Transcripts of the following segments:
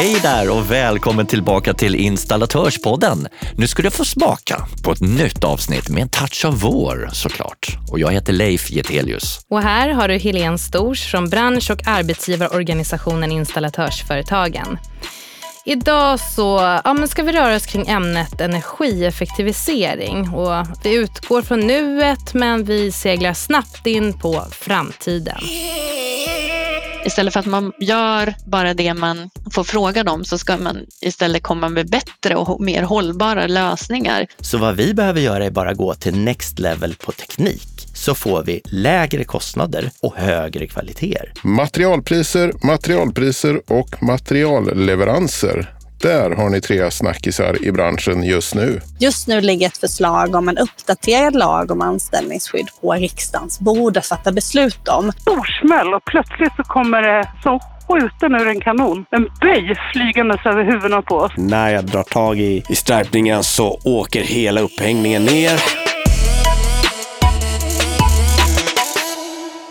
Hej där och välkommen tillbaka till Installatörspodden. Nu ska du få smaka på ett nytt avsnitt med en touch av vår såklart. Och jag heter Leif Getelius. Och här har du Helene Stors från bransch och arbetsgivarorganisationen Installatörsföretagen. Idag så ja, men ska vi röra oss kring ämnet energieffektivisering. Och vi utgår från nuet men vi seglar snabbt in på framtiden. Istället för att man gör bara det man får frågan om så ska man istället komma med bättre och mer hållbara lösningar. Så vad vi behöver göra är bara gå till next level på teknik så får vi lägre kostnader och högre kvaliteter. Materialpriser, materialpriser och materialleveranser. Där har ni tre snackisar i branschen just nu. Just nu ligger ett förslag om en uppdaterad lag om anställningsskydd på riksdagens bord att fatta beslut om. Storsmäll och plötsligt så kommer det som skjuten ur en kanon. En böj flygandes över huvudena på oss. När jag drar tag i, i stripningen så åker hela upphängningen ner.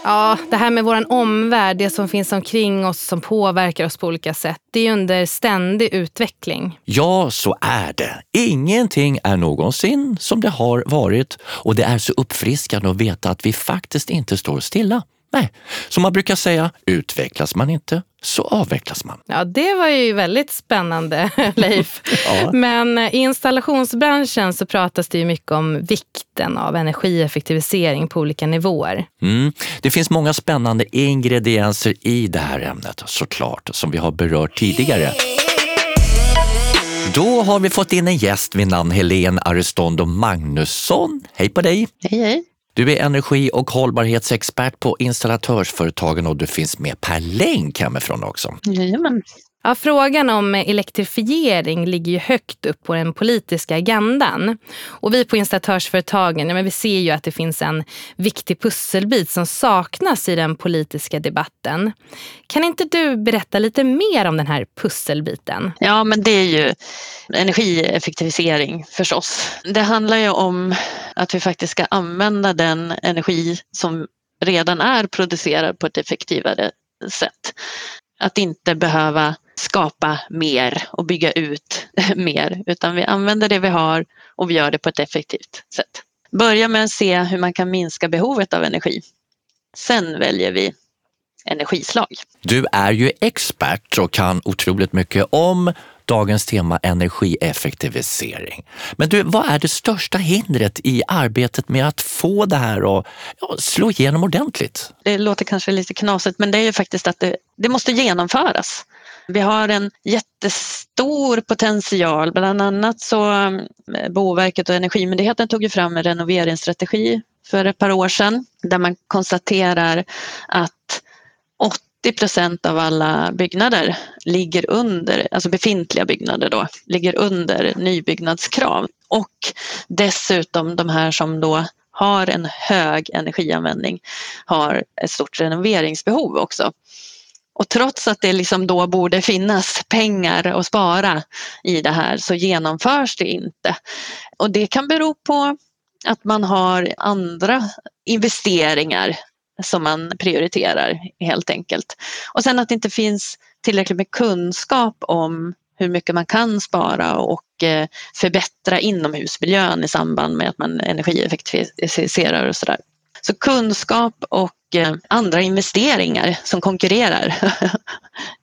Ja, det här med vår omvärld, det som finns omkring oss som påverkar oss på olika sätt, det är under ständig utveckling. Ja, så är det. Ingenting är någonsin som det har varit och det är så uppfriskande att veta att vi faktiskt inte står stilla. Nej, som man brukar säga, utvecklas man inte så avvecklas man. Ja, det var ju väldigt spännande, Leif. ja. Men i installationsbranschen så pratas det ju mycket om vikten av energieffektivisering på olika nivåer. Mm. Det finns många spännande ingredienser i det här ämnet, såklart, som vi har berört tidigare. Då har vi fått in en gäst vid namn Helene Arestondo Magnusson. Hej på dig! Hej, hej! Du är energi och hållbarhetsexpert på installatörsföretagen och du finns med per länk hemifrån också. Jajamän. Ja, frågan om elektrifiering ligger ju högt upp på den politiska agendan. Och vi på installatörsföretagen ja, men vi ser ju att det finns en viktig pusselbit som saknas i den politiska debatten. Kan inte du berätta lite mer om den här pusselbiten? Ja, men det är ju energieffektivisering förstås. Det handlar ju om att vi faktiskt ska använda den energi som redan är producerad på ett effektivare sätt. Att inte behöva skapa mer och bygga ut mer, utan vi använder det vi har och vi gör det på ett effektivt sätt. Börja med att se hur man kan minska behovet av energi. Sen väljer vi energislag. Du är ju expert och kan otroligt mycket om dagens tema energieffektivisering. Men du, vad är det största hindret i arbetet med att få det här att ja, slå igenom ordentligt? Det låter kanske lite knasigt, men det är ju faktiskt att det, det måste genomföras. Vi har en jättestor potential, bland annat så mm, Boverket och Energimyndigheten tog ju fram en renoveringsstrategi för ett par år sedan där man konstaterar att 80 procent av alla byggnader ligger under, alltså befintliga byggnader då, ligger under nybyggnadskrav. Och dessutom de här som då har en hög energianvändning har ett stort renoveringsbehov också. Och trots att det liksom då borde finnas pengar att spara i det här så genomförs det inte. Och det kan bero på att man har andra investeringar som man prioriterar helt enkelt. Och sen att det inte finns tillräckligt med kunskap om hur mycket man kan spara och eh, förbättra inomhusmiljön i samband med att man energieffektiviserar och sådär. Så kunskap och eh, andra investeringar som konkurrerar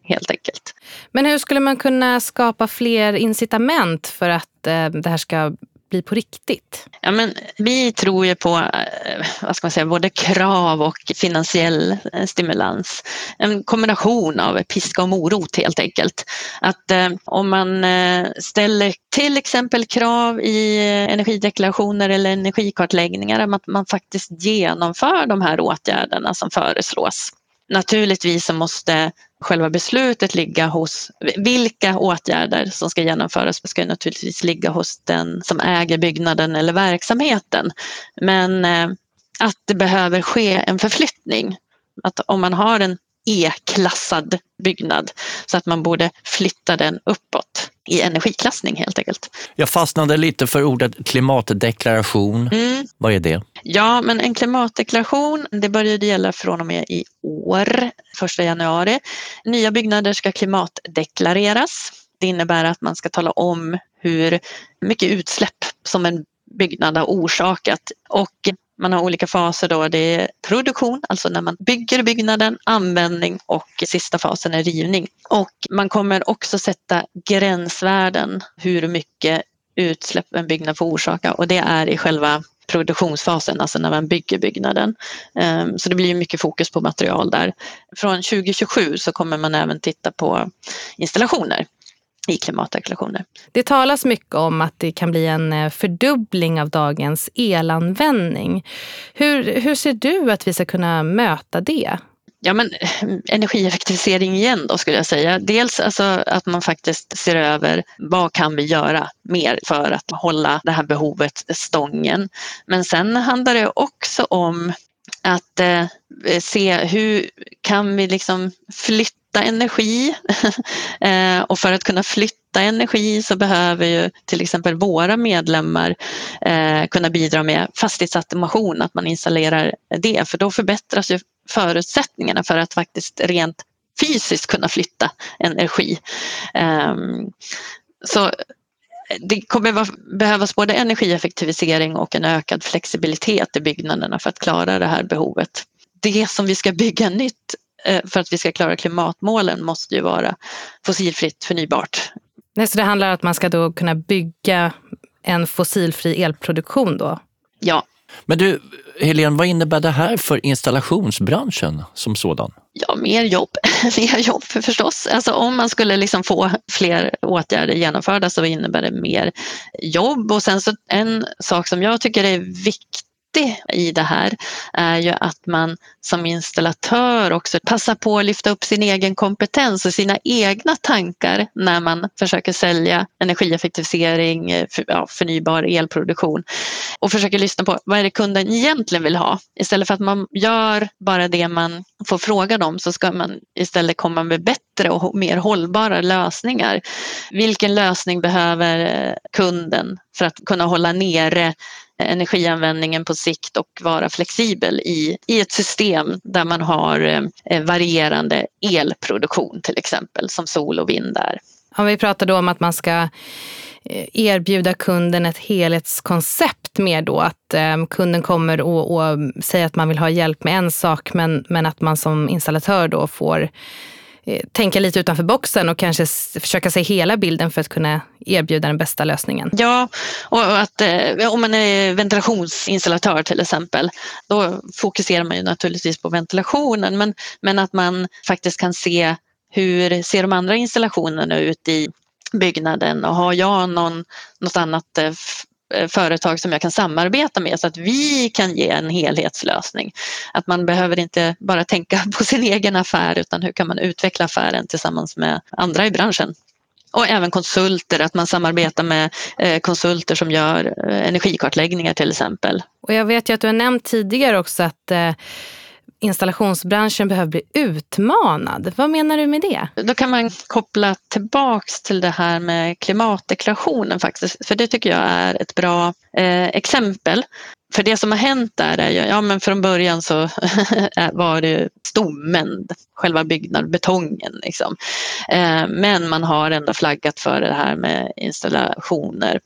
helt enkelt. Men hur skulle man kunna skapa fler incitament för att eh, det här ska bli på riktigt? Ja, men vi tror ju på eh, vad ska man säga, både krav och finansiell eh, stimulans. En kombination av piska och morot helt enkelt. Att eh, om man eh, ställer till exempel krav i eh, energideklarationer eller energikartläggningar, att man faktiskt genomför de här åtgärderna som föreslås. Naturligtvis så måste själva beslutet ligga hos, vilka åtgärder som ska genomföras ska naturligtvis ligga hos den som äger byggnaden eller verksamheten. Men eh, att det behöver ske en förflyttning. Att om man har en E-klassad byggnad så att man borde flytta den uppåt i energiklassning helt enkelt. Jag fastnade lite för ordet klimatdeklaration. Mm. Vad är det? Ja, men en klimatdeklaration, det började gälla från och med i år, 1 januari. Nya byggnader ska klimatdeklareras. Det innebär att man ska tala om hur mycket utsläpp som en byggnad har orsakat och man har olika faser då. Det är produktion, alltså när man bygger byggnaden, användning och sista fasen är rivning. Och man kommer också sätta gränsvärden hur mycket utsläpp en byggnad får orsaka och det är i själva produktionsfasen, alltså när man bygger byggnaden. Ehm, så det blir mycket fokus på material där. Från 2027 så kommer man även titta på installationer i klimatdeklarationer. Det talas mycket om att det kan bli en eh, fördubbling av dagens elanvändning. Hur, hur ser du att vi ska kunna möta det? Ja, men energieffektivisering igen då skulle jag säga. Dels alltså att man faktiskt ser över vad kan vi göra mer för att hålla det här behovet stången. Men sen handlar det också om att eh, se hur kan vi liksom flytta energi eh, och för att kunna flytta energi så behöver ju till exempel våra medlemmar eh, kunna bidra med fastighetsautomation, att man installerar det för då förbättras ju förutsättningarna för att faktiskt rent fysiskt kunna flytta energi. Ehm, så det kommer behövas både energieffektivisering och en ökad flexibilitet i byggnaderna för att klara det här behovet. Det som vi ska bygga nytt för att vi ska klara klimatmålen måste ju vara fossilfritt förnybart. Nej, så det handlar om att man ska då kunna bygga en fossilfri elproduktion då? Ja. Men du, Helene, vad innebär det här för installationsbranschen som sådan? Ja, mer jobb. mer jobb förstås. Alltså om man skulle liksom få fler åtgärder genomförda så innebär det mer jobb. Och sen så en sak som jag tycker är viktig i det här är ju att man som installatör också passar på att lyfta upp sin egen kompetens och sina egna tankar när man försöker sälja energieffektivisering, eh, förnybar elproduktion och försöker lyssna på vad är det kunden egentligen vill ha. Istället för att man gör bara det man får frågan om så ska man istället komma med bättre och mer hållbara lösningar. Vilken lösning behöver eh, kunden för att kunna hålla nere energianvändningen på sikt och vara flexibel i, i ett system där man har eh, varierande elproduktion till exempel som sol och vind är. Om vi pratar då om att man ska eh, erbjuda kunden ett helhetskoncept mer då. Att eh, kunden kommer och, och säger att man vill ha hjälp med en sak men, men att man som installatör då får Eh, tänka lite utanför boxen och kanske försöka se hela bilden för att kunna erbjuda den bästa lösningen. Ja, och att eh, om man är ventilationsinstallatör till exempel, då fokuserar man ju naturligtvis på ventilationen men, men att man faktiskt kan se hur ser de andra installationerna ut i byggnaden och har jag någon, något annat eh, Eh, företag som jag kan samarbeta med så att vi kan ge en helhetslösning. Att man behöver inte bara tänka på sin egen affär utan hur kan man utveckla affären tillsammans med andra i branschen. Och även konsulter, att man samarbetar med eh, konsulter som gör eh, energikartläggningar till exempel. Och jag vet ju att du har nämnt tidigare också att installationsbranschen behöver bli utmanad. Vad menar du med det? Då kan man koppla tillbaks till det här med klimatdeklarationen faktiskt, för det tycker jag är ett bra eh, exempel. För det som har hänt där är ju, ja men från början så var det stommen, själva byggnaden, betongen liksom. Eh, men man har ändå flaggat för det här med installationer.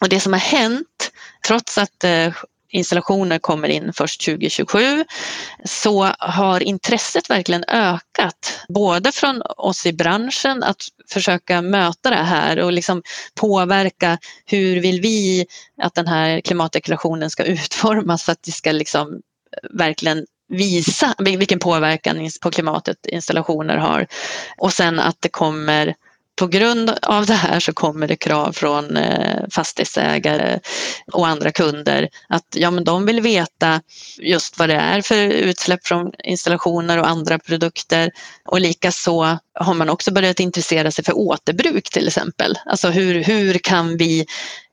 Och det som har hänt, trots att eh, installationer kommer in först 2027 så har intresset verkligen ökat. Både från oss i branschen att försöka möta det här och liksom påverka hur vill vi att den här klimatdeklarationen ska utformas så att det ska liksom eh, verkligen visa vilken påverkan på klimatet installationer har. Och sen att det kommer på grund av det här så kommer det krav från eh, fastighetsägare och andra kunder att ja, men de vill veta just vad det är för utsläpp från installationer och andra produkter. Och likaså har man också börjat intressera sig för återbruk till exempel. Alltså hur, hur kan vi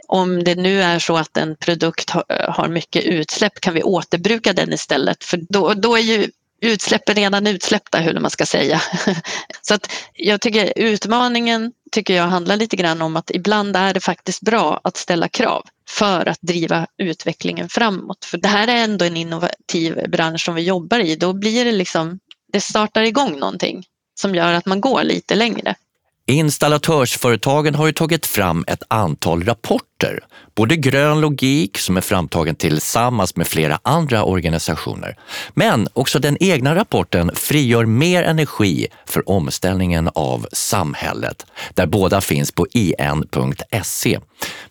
om det nu är så att en produkt har mycket utsläpp, kan vi återbruka den istället? För då, då är ju utsläppen redan utsläppta, hur man ska säga. Så att jag tycker utmaningen tycker jag handlar lite grann om att ibland är det faktiskt bra att ställa krav för att driva utvecklingen framåt. För det här är ändå en innovativ bransch som vi jobbar i. Då blir det liksom, det startar igång någonting som gör att man går lite längre. Installatörsföretagen har ju tagit fram ett antal rapporter. Både Grön logik, som är framtagen tillsammans med flera andra organisationer, men också den egna rapporten Frigör mer energi för omställningen av samhället, där båda finns på in.se.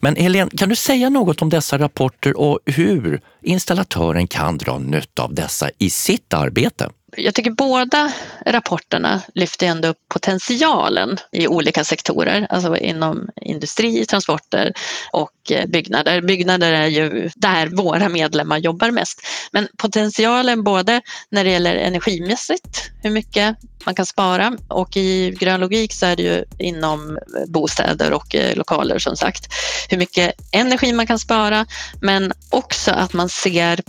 Men Helene, kan du säga något om dessa rapporter och hur installatören kan dra nytta av dessa i sitt arbete? Jag tycker båda rapporterna lyfter ändå upp potentialen i olika sektorer, alltså inom industri, transporter och eh, byggnader. Byggnader är ju där våra medlemmar jobbar mest. Men potentialen både när det gäller energimässigt, hur mycket man kan spara och i grön logik så är det ju inom eh, bostäder och eh, lokaler som sagt hur mycket energi man kan spara men också att man ser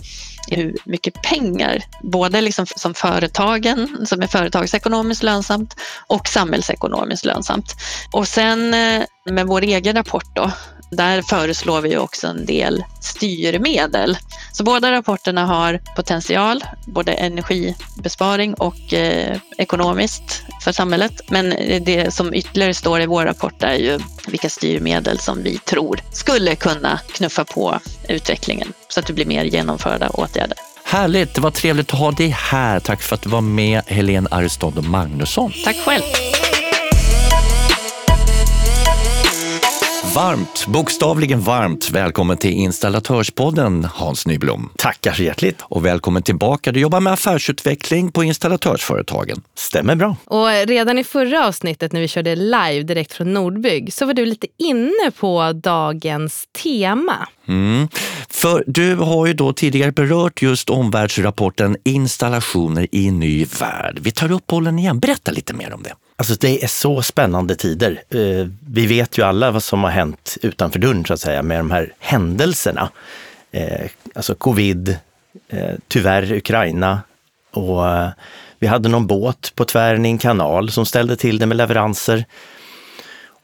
hur mycket pengar, både liksom som företagen, som är företagsekonomiskt lönsamt och samhällsekonomiskt lönsamt. Och sen eh, med vår egen rapport då, där föreslår vi också en del styrmedel. Så båda rapporterna har potential, både energibesparing och eh, ekonomiskt för samhället. Men det som ytterligare står i vår rapport är ju vilka styrmedel som vi tror skulle kunna knuffa på utvecklingen så att det blir mer genomförda åtgärder. Härligt, det var trevligt att ha dig här. Tack för att du var med, Helene Aristondo Magnusson. Tack själv. Varmt, bokstavligen varmt välkommen till Installatörspodden Hans Nyblom. Tackar så hjärtligt. Och välkommen tillbaka. Du jobbar med affärsutveckling på installatörsföretagen. Stämmer bra. Och redan i förra avsnittet när vi körde live direkt från Nordbygg så var du lite inne på dagens tema. Mm. För du har ju då tidigare berört just omvärldsrapporten Installationer i ny värld. Vi tar upp bollen igen. Berätta lite mer om det. Alltså det är så spännande tider. Eh, vi vet ju alla vad som har hänt utanför dörren så att säga med de här händelserna. Eh, alltså covid, eh, tyvärr Ukraina och eh, vi hade någon båt på tvären i en kanal som ställde till det med leveranser.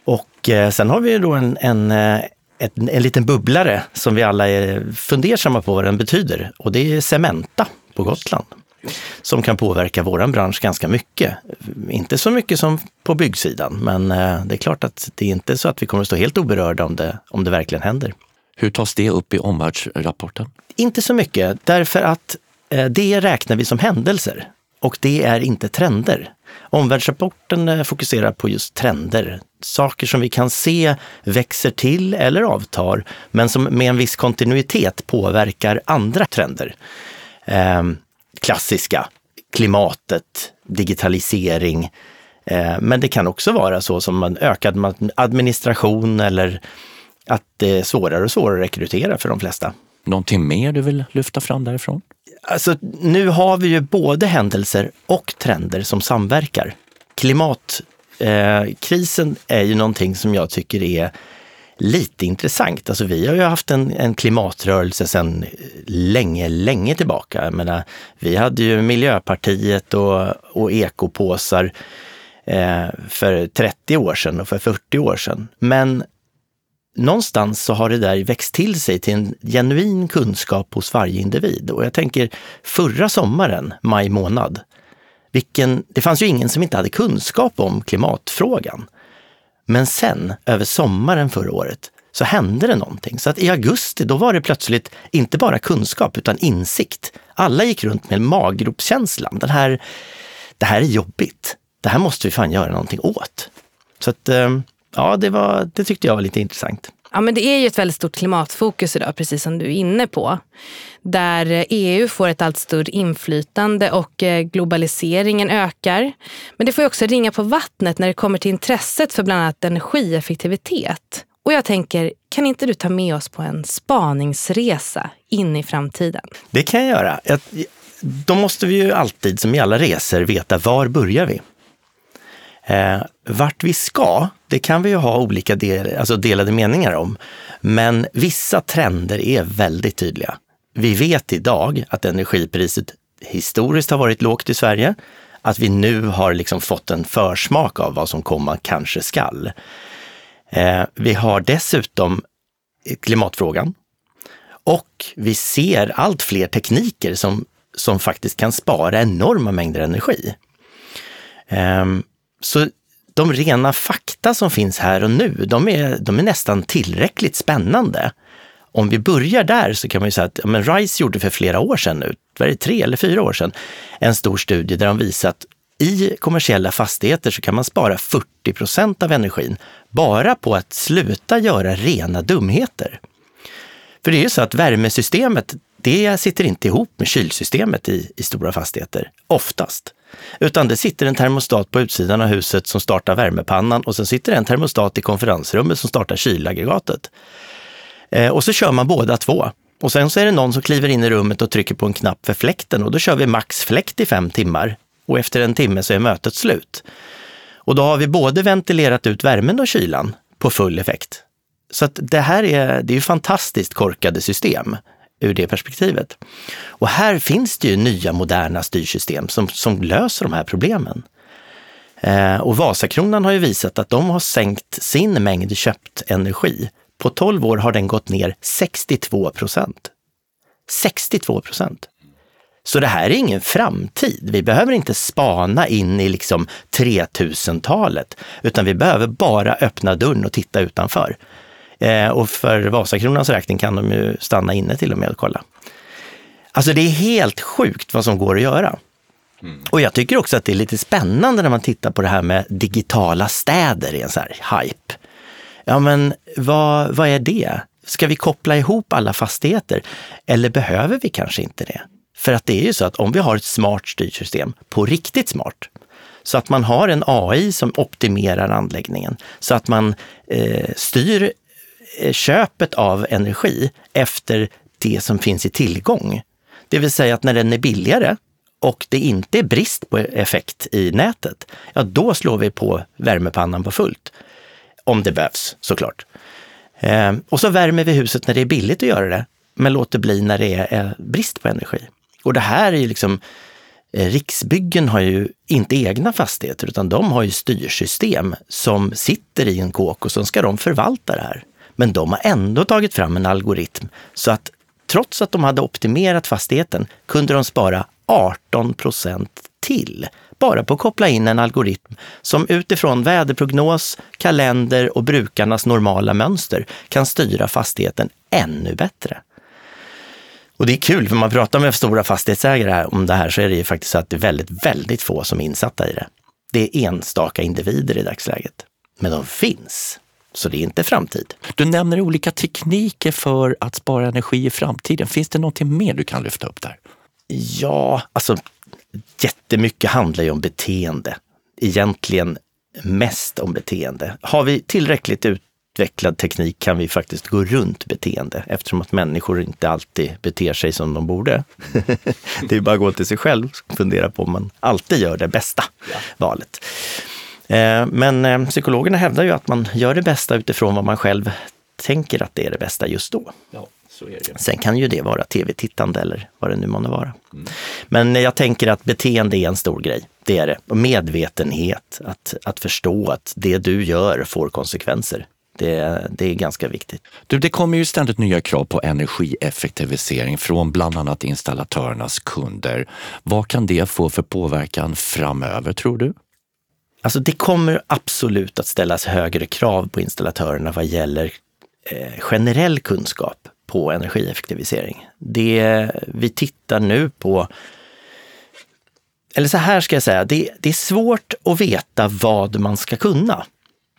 Och eh, sen har vi då en, en, eh, en, en liten bubblare som vi alla är fundersamma på vad den betyder och det är Cementa på Gotland som kan påverka våran bransch ganska mycket. Inte så mycket som på byggsidan, men eh, det är klart att det är inte så att vi kommer att stå helt oberörda om det, om det verkligen händer. Hur tas det upp i omvärldsrapporten? Inte så mycket, därför att eh, det räknar vi som händelser och det är inte trender. Omvärldsrapporten eh, fokuserar på just trender, saker som vi kan se växer till eller avtar, men som med en viss kontinuitet påverkar andra trender. Klassiska, klimatet, digitalisering. Eh, men det kan också vara så som en ökad administration eller att det är svårare och svårare att rekrytera för de flesta. Någonting mer du vill lyfta fram därifrån? Alltså, nu har vi ju både händelser och trender som samverkar. Klimatkrisen eh, är ju någonting som jag tycker är lite intressant. Alltså vi har ju haft en, en klimatrörelse sedan länge, länge tillbaka. Jag menar, vi hade ju Miljöpartiet och, och ekopåsar eh, för 30 år sedan och för 40 år sedan. Men någonstans så har det där växt till sig till en genuin kunskap hos varje individ. Och jag tänker förra sommaren, maj månad, vilken, det fanns ju ingen som inte hade kunskap om klimatfrågan. Men sen, över sommaren förra året, så hände det någonting. Så att i augusti, då var det plötsligt inte bara kunskap utan insikt. Alla gick runt med maggropskänslan. Den här, det här är jobbigt. Det här måste vi fan göra någonting åt. Så att, eh, ja, det, var, det tyckte jag var lite intressant. Ja, men det är ju ett väldigt stort klimatfokus idag, precis som du är inne på. Där EU får ett allt större inflytande och eh, globaliseringen ökar. Men det får också ringa på vattnet när det kommer till intresset för bland annat energieffektivitet. Och jag tänker, kan inte du ta med oss på en spaningsresa in i framtiden? Det kan jag göra. Då måste vi ju alltid, som i alla resor, veta var börjar vi? Eh, vart vi ska, det kan vi ju ha olika del, alltså delade meningar om. Men vissa trender är väldigt tydliga. Vi vet idag att energipriset historiskt har varit lågt i Sverige. att vi nu har liksom fått en försmak av vad som komma kanske skall. Eh, vi har dessutom klimatfrågan och vi ser allt fler tekniker som, som faktiskt kan spara enorma mängder energi. Eh, så de rena fakta som finns här och nu, de är, de är nästan tillräckligt spännande. Om vi börjar där så kan man ju säga att ja, men RISE gjorde för flera år sedan nu, var det tre eller fyra år sedan, en stor studie där de visar att i kommersiella fastigheter så kan man spara 40 procent av energin bara på att sluta göra rena dumheter. För det är ju så att värmesystemet, det sitter inte ihop med kylsystemet i, i stora fastigheter, oftast. Utan det sitter en termostat på utsidan av huset som startar värmepannan och sen sitter en termostat i konferensrummet som startar kylaggregatet. Eh, och så kör man båda två. Och sen så är det någon som kliver in i rummet och trycker på en knapp för fläkten och då kör vi max fläkt i fem timmar. Och efter en timme så är mötet slut. Och då har vi både ventilerat ut värmen och kylan på full effekt. Så att det här är, det är fantastiskt korkade system ur det perspektivet. Och här finns det ju nya moderna styrsystem som, som löser de här problemen. Eh, och Vasakronan har ju visat att de har sänkt sin mängd köpt energi. På 12 år har den gått ner 62 procent. 62 procent! Så det här är ingen framtid. Vi behöver inte spana in i liksom 3000-talet, utan vi behöver bara öppna dörren och titta utanför. Eh, och för Vasakronans räkning kan de ju stanna inne till och med och kolla. Alltså det är helt sjukt vad som går att göra. Mm. Och jag tycker också att det är lite spännande när man tittar på det här med digitala städer i en sån här hype. Ja, men vad, vad är det? Ska vi koppla ihop alla fastigheter? Eller behöver vi kanske inte det? För att det är ju så att om vi har ett smart styrsystem, på riktigt smart, så att man har en AI som optimerar anläggningen, så att man eh, styr Eh, köpet av energi efter det som finns i tillgång. Det vill säga att när den är billigare och det inte är brist på effekt i nätet, ja då slår vi på värmepannan på fullt. Om det behövs såklart. Ehm, och så värmer vi huset när det är billigt att göra det, men låter bli när det är brist på energi. Och det här är ju liksom, eh, Riksbyggen har ju inte egna fastigheter, utan de har ju styrsystem som sitter i en kåk och så ska de förvalta det här. Men de har ändå tagit fram en algoritm så att trots att de hade optimerat fastigheten kunde de spara 18 procent till bara på att koppla in en algoritm som utifrån väderprognos, kalender och brukarnas normala mönster kan styra fastigheten ännu bättre. Och det är kul, för man pratar med stora fastighetsägare om det här så är det ju faktiskt så att det är väldigt, väldigt få som är insatta i det. Det är enstaka individer i dagsläget. Men de finns. Så det är inte framtid. Du nämner olika tekniker för att spara energi i framtiden. Finns det någonting mer du kan lyfta upp där? Ja, alltså jättemycket handlar ju om beteende. Egentligen mest om beteende. Har vi tillräckligt ut utvecklad teknik kan vi faktiskt gå runt beteende eftersom att människor inte alltid beter sig som de borde. det är bara att gå till sig själv och fundera på om man alltid gör det bästa ja. valet. Eh, men eh, psykologerna hävdar ju att man gör det bästa utifrån vad man själv tänker att det är det bästa just då. Ja, Sen kan ju det vara tv-tittande eller vad det nu månde vara. Mm. Men jag tänker att beteende är en stor grej. Det är det. Och medvetenhet, att, att förstå att det du gör får konsekvenser. Det, det, är ganska viktigt. Du, det kommer ju ständigt nya krav på energieffektivisering från bland annat installatörernas kunder. Vad kan det få för påverkan framöver tror du? Alltså det kommer absolut att ställas högre krav på installatörerna vad gäller eh, generell kunskap på energieffektivisering. Det, vi tittar nu på eller så här ska jag säga, det, det är svårt att veta vad man ska kunna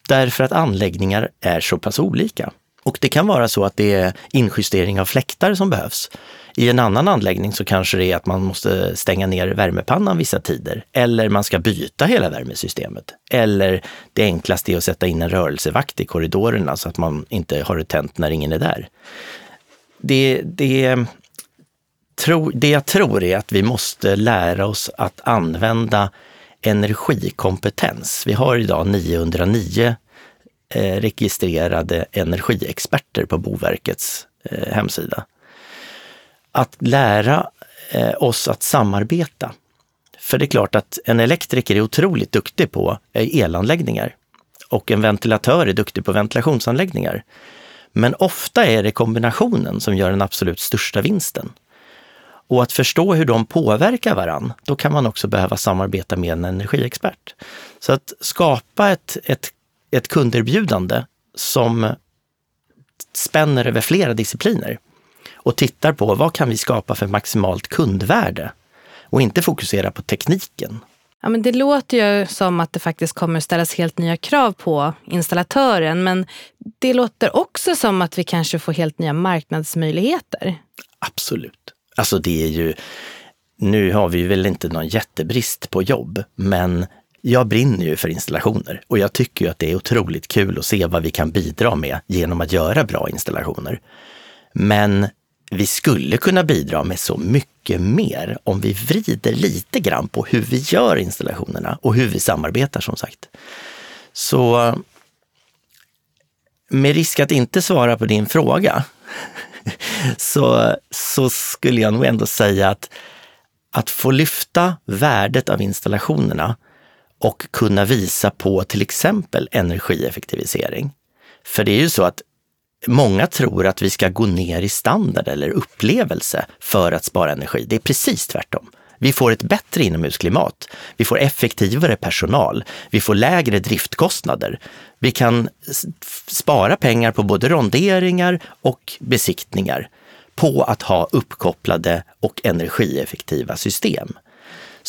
därför att anläggningar är så pass olika. Och det kan vara så att det är injustering av fläktar som behövs. I en annan anläggning så kanske det är att man måste stänga ner värmepannan vissa tider. Eller man ska byta hela värmesystemet. Eller det enklaste är att sätta in en rörelsevakt i korridorerna så att man inte har det tänt när ingen är där. Det, det, tro, det jag tror är att vi måste lära oss att använda energikompetens. Vi har idag 909 Eh, registrerade energiexperter på Boverkets eh, hemsida. Att lära eh, oss att samarbeta. För det är klart att en elektriker är otroligt duktig på elanläggningar och en ventilatör är duktig på ventilationsanläggningar. Men ofta är det kombinationen som gör den absolut största vinsten. Och att förstå hur de påverkar varann, då kan man också behöva samarbeta med en energiexpert. Så att skapa ett, ett, ett kunderbjudande som spänner över flera discipliner och tittar på vad kan vi skapa för maximalt kundvärde och inte fokusera på tekniken. Ja, men det låter ju som att det faktiskt kommer ställas helt nya krav på installatören. Men det låter också som att vi kanske får helt nya marknadsmöjligheter. Absolut. Alltså det är ju, nu har vi väl inte någon jättebrist på jobb, men jag brinner ju för installationer och jag tycker ju att det är otroligt kul att se vad vi kan bidra med genom att göra bra installationer. Men vi skulle kunna bidra med så mycket mer om vi vrider lite grann på hur vi gör installationerna och hur vi samarbetar som sagt. Så med risk att inte svara på din fråga så, så skulle jag nog ändå säga att att få lyfta värdet av installationerna och kunna visa på till exempel energieffektivisering. För det är ju så att Många tror att vi ska gå ner i standard eller upplevelse för att spara energi. Det är precis tvärtom. Vi får ett bättre inomhusklimat. Vi får effektivare personal. Vi får lägre driftkostnader. Vi kan spara pengar på både ronderingar och besiktningar på att ha uppkopplade och energieffektiva system.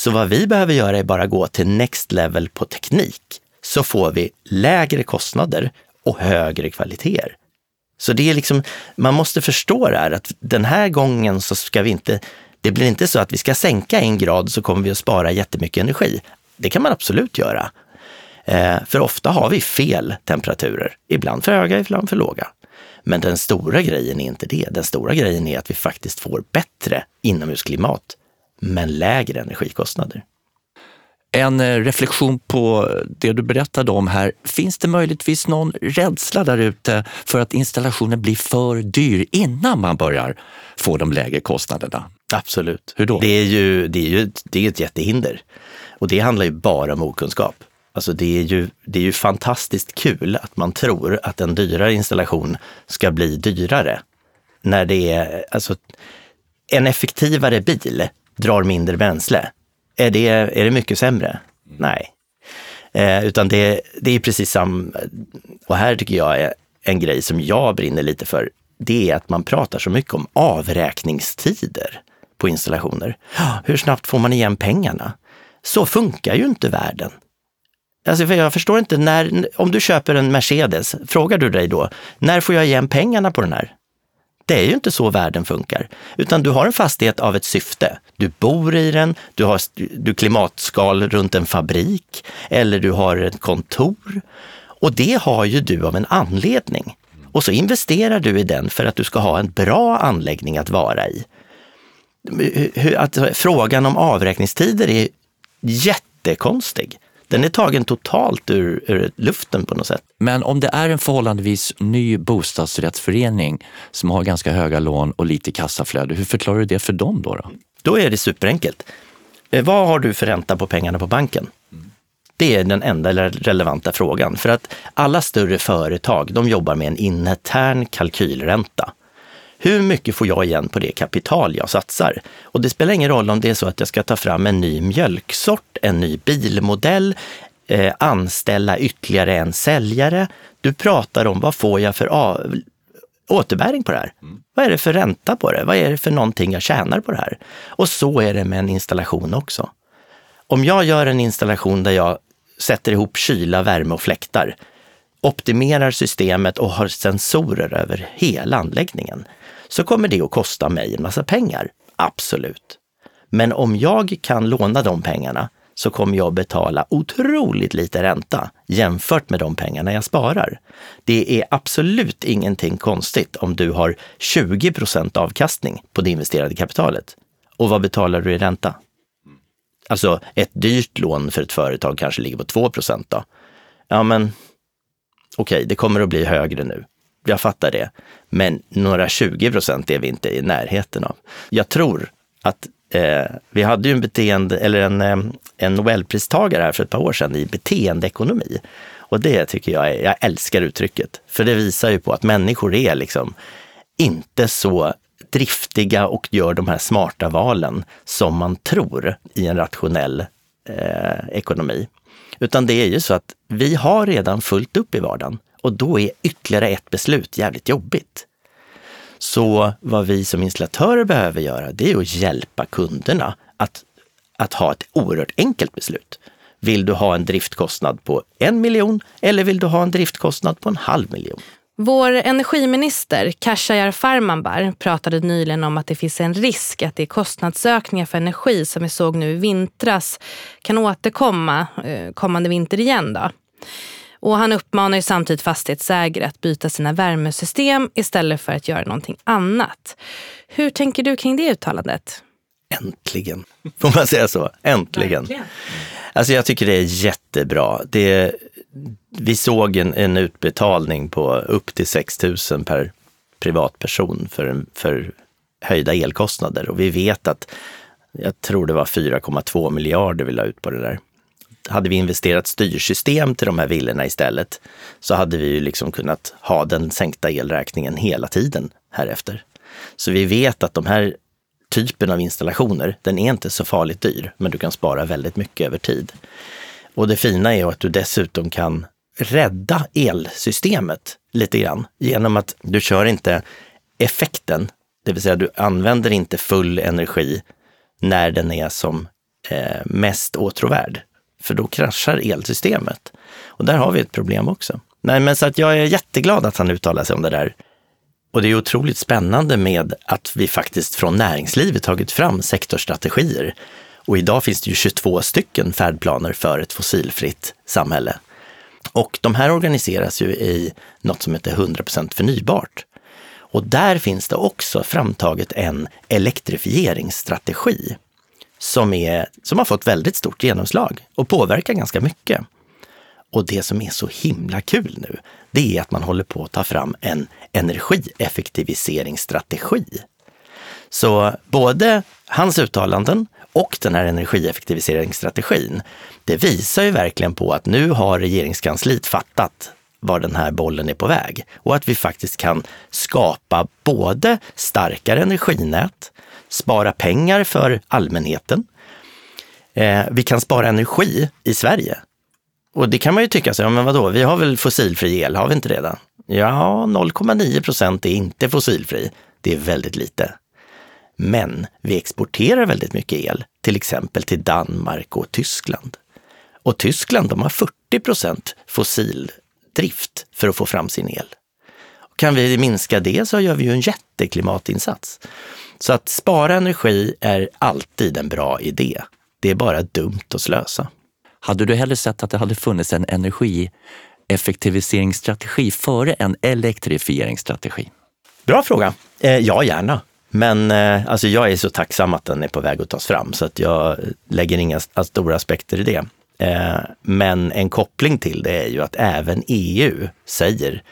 Så vad vi behöver göra är bara gå till next level på teknik, så får vi lägre kostnader och högre kvaliteter. Så det är liksom, man måste förstå det här att den här gången så ska vi inte, det blir inte så att vi ska sänka en grad så kommer vi att spara jättemycket energi. Det kan man absolut göra. Eh, för ofta har vi fel temperaturer, ibland för höga, ibland för låga. Men den stora grejen är inte det. Den stora grejen är att vi faktiskt får bättre inomhusklimat, men lägre energikostnader. En eh, reflektion på det du berättade om här. Finns det möjligtvis någon rädsla där ute för att installationen blir för dyr innan man börjar få de lägre kostnaderna? Absolut. Hur då? Det är ju, det är ju det är ett jättehinder. Och det handlar ju bara om okunskap. Alltså det är, ju, det är ju fantastiskt kul att man tror att en dyrare installation ska bli dyrare. När det är, alltså, en effektivare bil drar mindre bränsle är det, är det mycket sämre? Nej. Eh, utan det, det är precis samma, och här tycker jag är en grej som jag brinner lite för, det är att man pratar så mycket om avräkningstider på installationer. Ah, hur snabbt får man igen pengarna? Så funkar ju inte världen. Alltså för jag förstår inte, när, om du köper en Mercedes, frågar du dig då, när får jag igen pengarna på den här? Det är ju inte så världen funkar, utan du har en fastighet av ett syfte. Du bor i den, du har du klimatskal runt en fabrik eller du har ett kontor. Och det har ju du av en anledning. Och så investerar du i den för att du ska ha en bra anläggning att vara i. Att, frågan om avräkningstider är jättekonstig. Den är tagen totalt ur, ur, luften på något sätt. Men om det är en förhållandevis ny bostadsrättsförening som har ganska höga lån och lite kassaflöde, hur förklarar du det för dem då? Då, då är det superenkelt. Eh, vad har du för ränta på pengarna på banken? Det är den enda relevanta frågan. För att alla större företag, de jobbar med en intern kalkylränta. Hur mycket får jag igen på det kapital jag satsar? Och det spelar ingen roll om det är så att jag ska ta fram en ny mjölksort, en ny bilmodell, eh, anställa ytterligare en säljare. Du pratar om vad får jag för av, återbäring på det här? Mm. Vad är det för ränta på det? Vad är det för någonting jag tjänar på det här? Och så är det med en installation också. Om jag gör en installation där jag sätter ihop kyla, värme och fläktar, optimerar systemet och har sensorer över hela anläggningen, så kommer det att kosta mig en massa pengar. Absolut. Men om jag kan låna de pengarna så kommer jag betala otroligt lite ränta jämfört med de pengarna jag sparar. Det är absolut ingenting konstigt om du har 20% avkastning på det investerade kapitalet. Och vad betalar du i ränta? Alltså ett dyrt lån för ett företag kanske ligger på 2 då. Ja, men okej, okay, det kommer att bli högre nu jag fattar det. Men några 20 procent är vi inte i närheten av. Jag tror att Eh, vi hade ju en beteende, eller en, eh, en Nobelpristagare här för ett par år sedan i beteendeekonomi. Och det tycker jag, är, jag älskar uttrycket. För det visar ju på att människor är liksom inte så driftiga och gör de här smarta valen som man tror i en rationell eh, ekonomi. Utan det är ju så att vi har redan fullt upp i vardagen och då är ytterligare ett beslut jävligt jobbigt. Så vad vi som installatörer behöver göra, det är att hjälpa kunderna att, att ha ett oerhört enkelt beslut. Vill du ha en driftkostnad på en miljon eller vill du ha en driftkostnad på en halv miljon? Vår energiminister Khashayar Farmanbar pratade nyligen om att det finns en risk att de kostnadsökningar för energi som vi såg nu i vintras kan återkomma eh, kommande vinter igen. Då. Och han uppmanar ju samtidigt fastighetsägare att byta sina värmesystem istället för att göra någonting annat. Hur tänker du kring det uttalandet? Äntligen! Får man säga så? Äntligen! Verkligen. Alltså jag tycker det är jättebra. Det, vi såg en, en utbetalning på upp till 6 000 per privatperson för, för höjda elkostnader och vi vet att jag tror det var 4,2 miljarder vi la ut på det där. Hade vi investerat styrsystem till de här villorna istället så hade vi ju liksom kunnat ha den sänkta elräkningen hela tiden härefter. Så vi vet att de här typen av installationer, den är inte så farligt dyr, men du kan spara väldigt mycket över tid. Och det fina är att du dessutom kan rädda elsystemet lite grann genom att du kör inte effekten, det vill säga du använder inte full energi när den är som eh, mest åtråvärd. För då kraschar elsystemet. Och där har vi ett problem också. Nej, men så att jag är jätteglad att han uttalar sig om det där. Och det är otroligt spännande med att vi faktiskt från näringslivet tagit fram sektorstrategier. Och idag finns det ju 22 stycken färdplaner för ett fossilfritt samhälle. Och de här organiseras ju i något som heter 100% förnybart. Och där finns det också framtaget en elektrifieringsstrategi som, är, som har fått väldigt stort genomslag och påverkar ganska mycket. Och det som är så himla kul nu, det är att man håller på att ta fram en energieffektiviseringsstrategi. Så både hans uttalanden och den här energieffektiviseringsstrategin, det visar ju verkligen på att nu har regeringskansliet fattat var den här bollen är på väg och att vi faktiskt kan skapa både starkare energinät, spara pengar för allmänheten. Eh, vi kan spara energi i Sverige och det kan man ju tycka, så, ja, men vadå, vi har väl fossilfri el, har vi inte redan? Ja, 0,9 procent är inte fossilfri. Det är väldigt lite. Men vi exporterar väldigt mycket el, till exempel till Danmark och Tyskland. Och Tyskland, de har 40 procent fossildrift för att få fram sin el. Kan vi minska det så gör vi ju en jätteklimatinsats. Så att spara energi är alltid en bra idé. Det är bara dumt att slösa. Hade du hellre sett att det hade funnits en energieffektiviseringsstrategi före en elektrifieringsstrategi? Bra fråga. Eh, ja, gärna. Men eh, alltså jag är så tacksam att den är på väg att tas fram så att jag lägger inga alltså stora aspekter i det. Eh, men en koppling till det är ju att även EU säger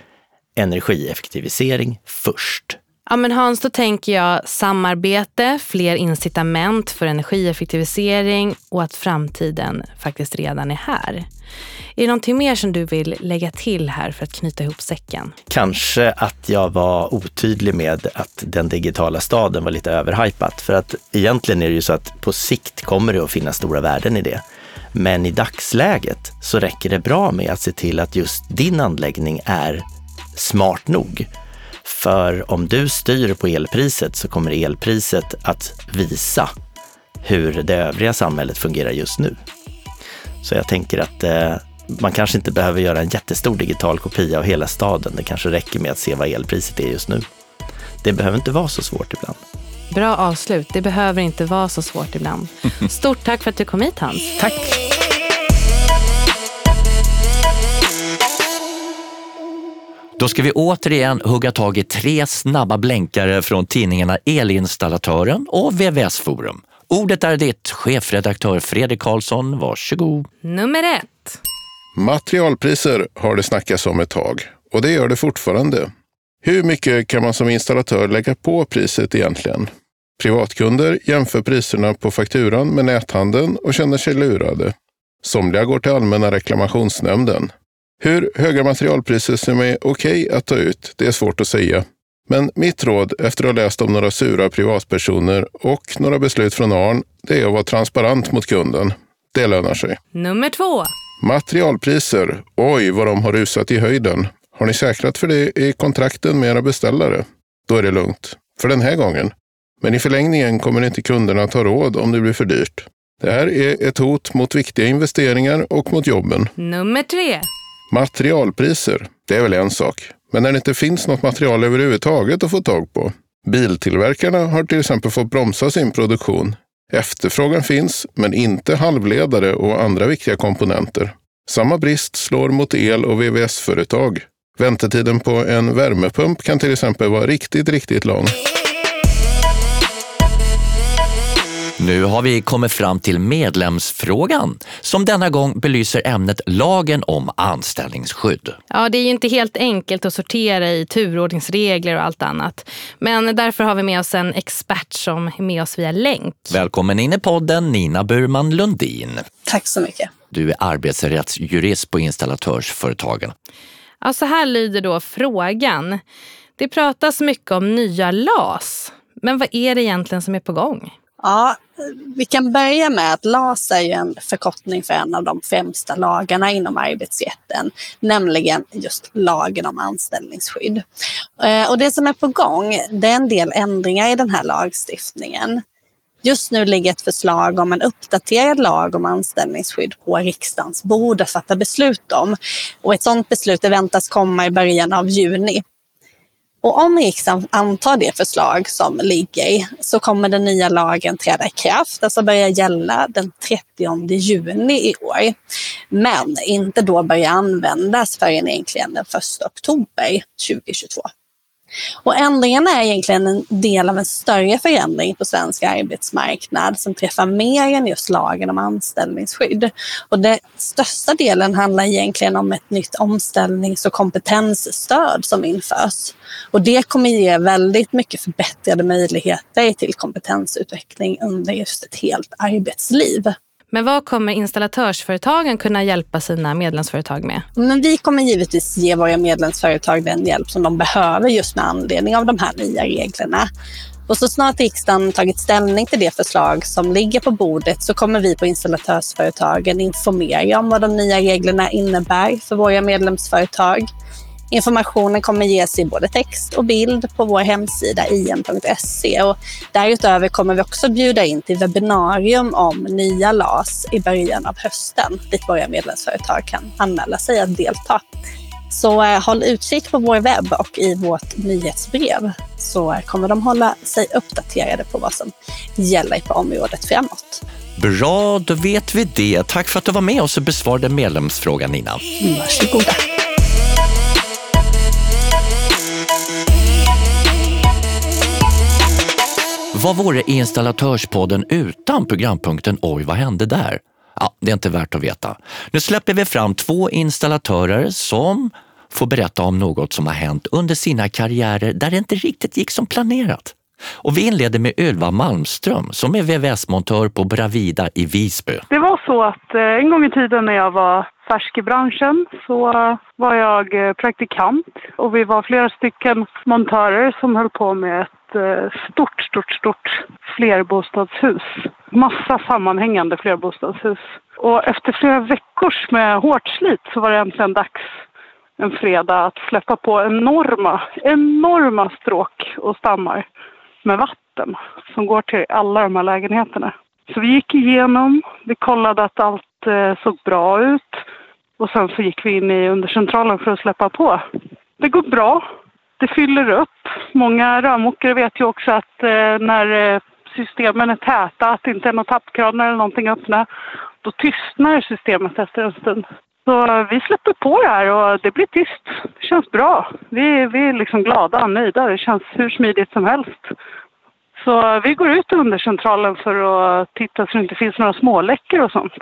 energieffektivisering först. Ja, men Hans, då tänker jag samarbete, fler incitament för energieffektivisering och att framtiden faktiskt redan är här. Är det någonting mer som du vill lägga till här för att knyta ihop säcken? Kanske att jag var otydlig med att den digitala staden var lite överhypat. För att egentligen är det ju så att på sikt kommer det att finnas stora värden i det. Men i dagsläget så räcker det bra med att se till att just din anläggning är smart nog för om du styr på elpriset så kommer elpriset att visa hur det övriga samhället fungerar just nu. Så jag tänker att eh, man kanske inte behöver göra en jättestor digital kopia av hela staden. Det kanske räcker med att se vad elpriset är just nu. Det behöver inte vara så svårt ibland. Bra avslut. Det behöver inte vara så svårt ibland. Stort tack för att du kom hit Hans. Tack! Då ska vi återigen hugga tag i tre snabba blänkare från tidningarna Elinstallatören och VVS Forum. Ordet är ditt, chefredaktör Fredrik Karlsson. Varsågod. Nummer ett. Materialpriser har det snackats om ett tag och det gör det fortfarande. Hur mycket kan man som installatör lägga på priset egentligen? Privatkunder jämför priserna på fakturan med näthandeln och känner sig lurade. Somliga går till Allmänna reklamationsnämnden. Hur höga materialpriser som är okej okay att ta ut, det är svårt att säga. Men mitt råd efter att ha läst om några sura privatpersoner och några beslut från ARN, det är att vara transparent mot kunden. Det lönar sig. Nummer två. Materialpriser. Oj, vad de har rusat i höjden. Har ni säkrat för det i kontrakten med era beställare? Då är det lugnt. För den här gången. Men i förlängningen kommer inte kunderna ha råd om det blir för dyrt. Det här är ett hot mot viktiga investeringar och mot jobben. Nummer tre. Materialpriser. Det är väl en sak. Men när det inte finns något material överhuvudtaget att få tag på. Biltillverkarna har till exempel fått bromsa sin produktion. Efterfrågan finns, men inte halvledare och andra viktiga komponenter. Samma brist slår mot el och VVS-företag. Väntetiden på en värmepump kan till exempel vara riktigt, riktigt lång. Nu har vi kommit fram till medlemsfrågan som denna gång belyser ämnet lagen om anställningsskydd. Ja, det är ju inte helt enkelt att sortera i turordningsregler och allt annat. Men därför har vi med oss en expert som är med oss via länk. Välkommen in i podden Nina Burman Lundin. Tack så mycket. Du är arbetsrättsjurist på Installatörsföretagen. Ja, så här lyder då frågan. Det pratas mycket om nya LAS. Men vad är det egentligen som är på gång? Ja, vi kan börja med att LAS är ju en förkortning för en av de främsta lagarna inom arbetsrätten, nämligen just lagen om anställningsskydd. Eh, och det som är på gång, det är en del ändringar i den här lagstiftningen. Just nu ligger ett förslag om en uppdaterad lag om anställningsskydd på riksdagens bord att fatta beslut om. Och ett sådant beslut väntas komma i början av juni. Och om riksdagen liksom antar det förslag som ligger så kommer den nya lagen träda i kraft, alltså börja gälla den 30 juni i år. Men inte då börja användas förrän egentligen den 1 oktober 2022. Och ändringarna är egentligen en del av en större förändring på svensk arbetsmarknad som träffar mer än just lagen om anställningsskydd. Och den största delen handlar egentligen om ett nytt omställnings och kompetensstöd som införs. Och det kommer ge väldigt mycket förbättrade möjligheter till kompetensutveckling under just ett helt arbetsliv. Men vad kommer installatörsföretagen kunna hjälpa sina medlemsföretag med? Men vi kommer givetvis ge våra medlemsföretag den hjälp som de behöver just med anledning av de här nya reglerna. Och så snart riksdagen tagit ställning till det förslag som ligger på bordet så kommer vi på installatörsföretagen informera om vad de nya reglerna innebär för våra medlemsföretag Informationen kommer ges i både text och bild på vår hemsida. Och därutöver kommer vi också bjuda in till webbinarium om nya LAS i början av hösten dit våra medlemsföretag kan anmäla sig att delta. Så eh, håll utkik på vår webb och i vårt nyhetsbrev så kommer de hålla sig uppdaterade på vad som gäller på området framåt. Bra, då vet vi det. Tack för att du var med oss och besvarade medlemsfrågan Nina. Varsågoda. Vad vore Installatörspodden utan programpunkten Oj, vad hände där? Ja, det är inte värt att veta. Nu släpper vi fram två installatörer som får berätta om något som har hänt under sina karriärer där det inte riktigt gick som planerat. Och vi inleder med Ylva Malmström som är VVS-montör på Bravida i Visby. Det var så att eh, en gång i tiden när jag var färsk i branschen så var jag eh, praktikant och vi var flera stycken montörer som höll på med ett Eh, stort, stort, stort flerbostadshus. Massa sammanhängande flerbostadshus. Och efter flera veckors med hårt slit så var det äntligen dags en fredag att släppa på enorma, enorma stråk och stammar med vatten som går till alla de här lägenheterna. Så vi gick igenom, vi kollade att allt eh, såg bra ut och sen så gick vi in i undercentralen för att släppa på. Det går bra det fyller upp. Många rörmokare vet ju också att eh, när eh, systemen är täta, att det inte är några tappkranar eller någonting öppna, då tystnar systemet efter en stund. Så vi släpper på det här och det blir tyst. Det känns bra. Vi, vi är liksom glada och nöjda. Det känns hur smidigt som helst. Så vi går ut under centralen för att titta så det inte finns några småläckor och sånt.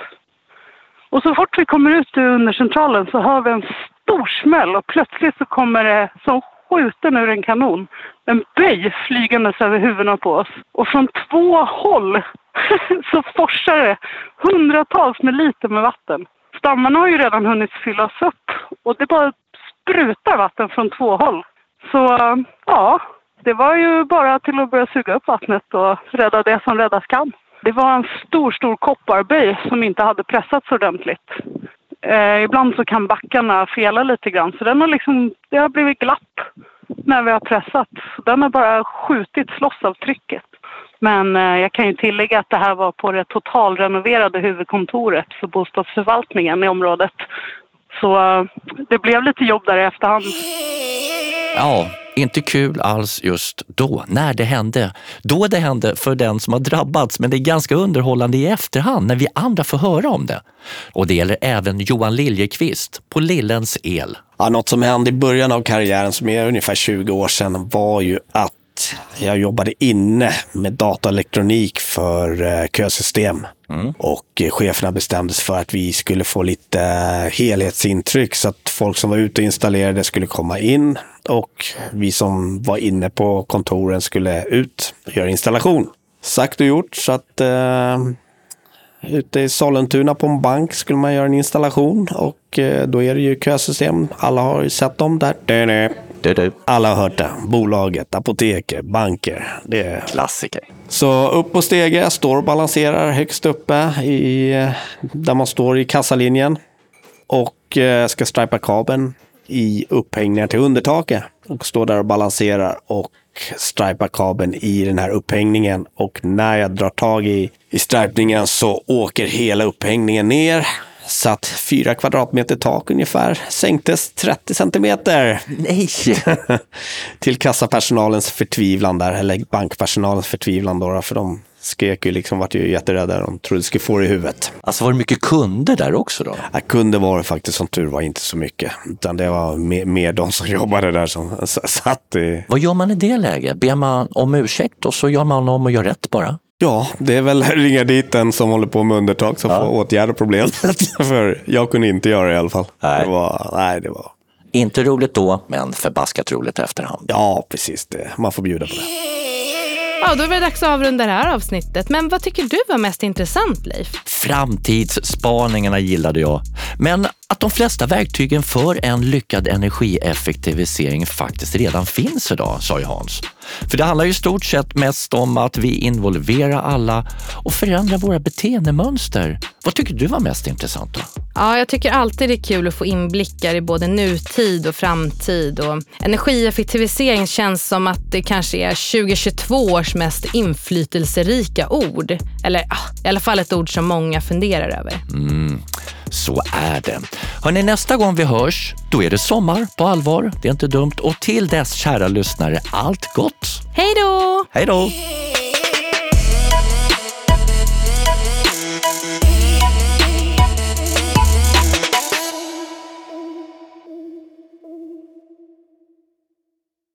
Och så fort vi kommer ut ur undercentralen så hör vi en stor smäll och plötsligt så kommer det som skjuten ur en kanon. En böj flygandes över huvudena på oss. Och från två håll så forsar det hundratals med liter med vatten. Stammarna har ju redan hunnit fyllas upp och det bara sprutar vatten från två håll. Så ja, det var ju bara till att börja suga upp vattnet och rädda det som räddas kan. Det var en stor, stor kopparböj som inte hade pressats ordentligt. Eh, ibland så kan backarna fela lite grann så den har liksom, det har blivit glapp när vi har pressat. Den har bara skjutits loss av trycket. Men eh, jag kan ju tillägga att det här var på det totalrenoverade huvudkontoret för bostadsförvaltningen i området. Så eh, det blev lite jobb där i efterhand. Ja, inte kul alls just då, när det hände. Då det hände för den som har drabbats, men det är ganska underhållande i efterhand när vi andra får höra om det. Och det gäller även Johan Liljekvist på Lillens El. Ja, något som hände i början av karriären, som är ungefär 20 år sedan, var ju att jag jobbade inne med dataelektronik för eh, kösystem. Mm. Och eh, cheferna bestämde sig för att vi skulle få lite eh, helhetsintryck så att folk som var ute och installerade skulle komma in och vi som var inne på kontoren skulle ut och göra installation. Sagt och gjort så att eh, ute i Sollentuna på en bank skulle man göra en installation och eh, då är det ju kösystem. Alla har ju sett dem där. Alla har hört det. Bolaget, apoteket, banker. Det är klassiker. Så upp på stege, står och balanserar högst uppe i, där man står i kassalinjen. Och eh, ska stripa kabeln i upphängningar till undertaket. Och står där och balanserar och stripa kabeln i den här upphängningen. Och när jag drar tag i, i stripningen så åker hela upphängningen ner satt fyra kvadratmeter tak ungefär, sänktes 30 centimeter. Nej! till kassapersonalens förtvivlan där, eller bankpersonalens förtvivlan då, för de skrek ju liksom, vart ju jätterädda. De trodde de skulle få det i huvudet. Alltså var det mycket kunder där också då? Ja, kunder var det faktiskt som tur var inte så mycket. Utan det var mer, mer de som jobbade där som satt i... Vad gör man i det läget? Ber man om ursäkt och så gör man om och gör rätt bara? Ja, det är väl ringa dit den som håller på med undertag som ja. får åtgärda problemet. För jag kunde inte göra det i alla fall. Nej. Det var, nej, det var... Inte roligt då, men förbaskat roligt efterhand. Ja, precis. Det. Man får bjuda på det. Ja, då är det dags att avrunda det här avsnittet. Men vad tycker du var mest intressant, Leif? Framtidsspaningarna gillade jag. Men att de flesta verktygen för en lyckad energieffektivisering faktiskt redan finns idag, sa ju Hans. För det handlar ju stort sett mest om att vi involverar alla och förändrar våra beteendemönster. Vad tycker du var mest intressant då? Ja, jag tycker alltid det är kul att få inblickar i både nutid och framtid. Och energieffektivisering känns som att det kanske är 2022 års mest inflytelserika ord. Eller ja, i alla fall ett ord som många funderar över. Mm, så är det. Hörrni, nästa gång vi hörs, då är det sommar på allvar. Det är inte dumt. Och till dess, kära lyssnare, allt gott! Hej då! Hej då!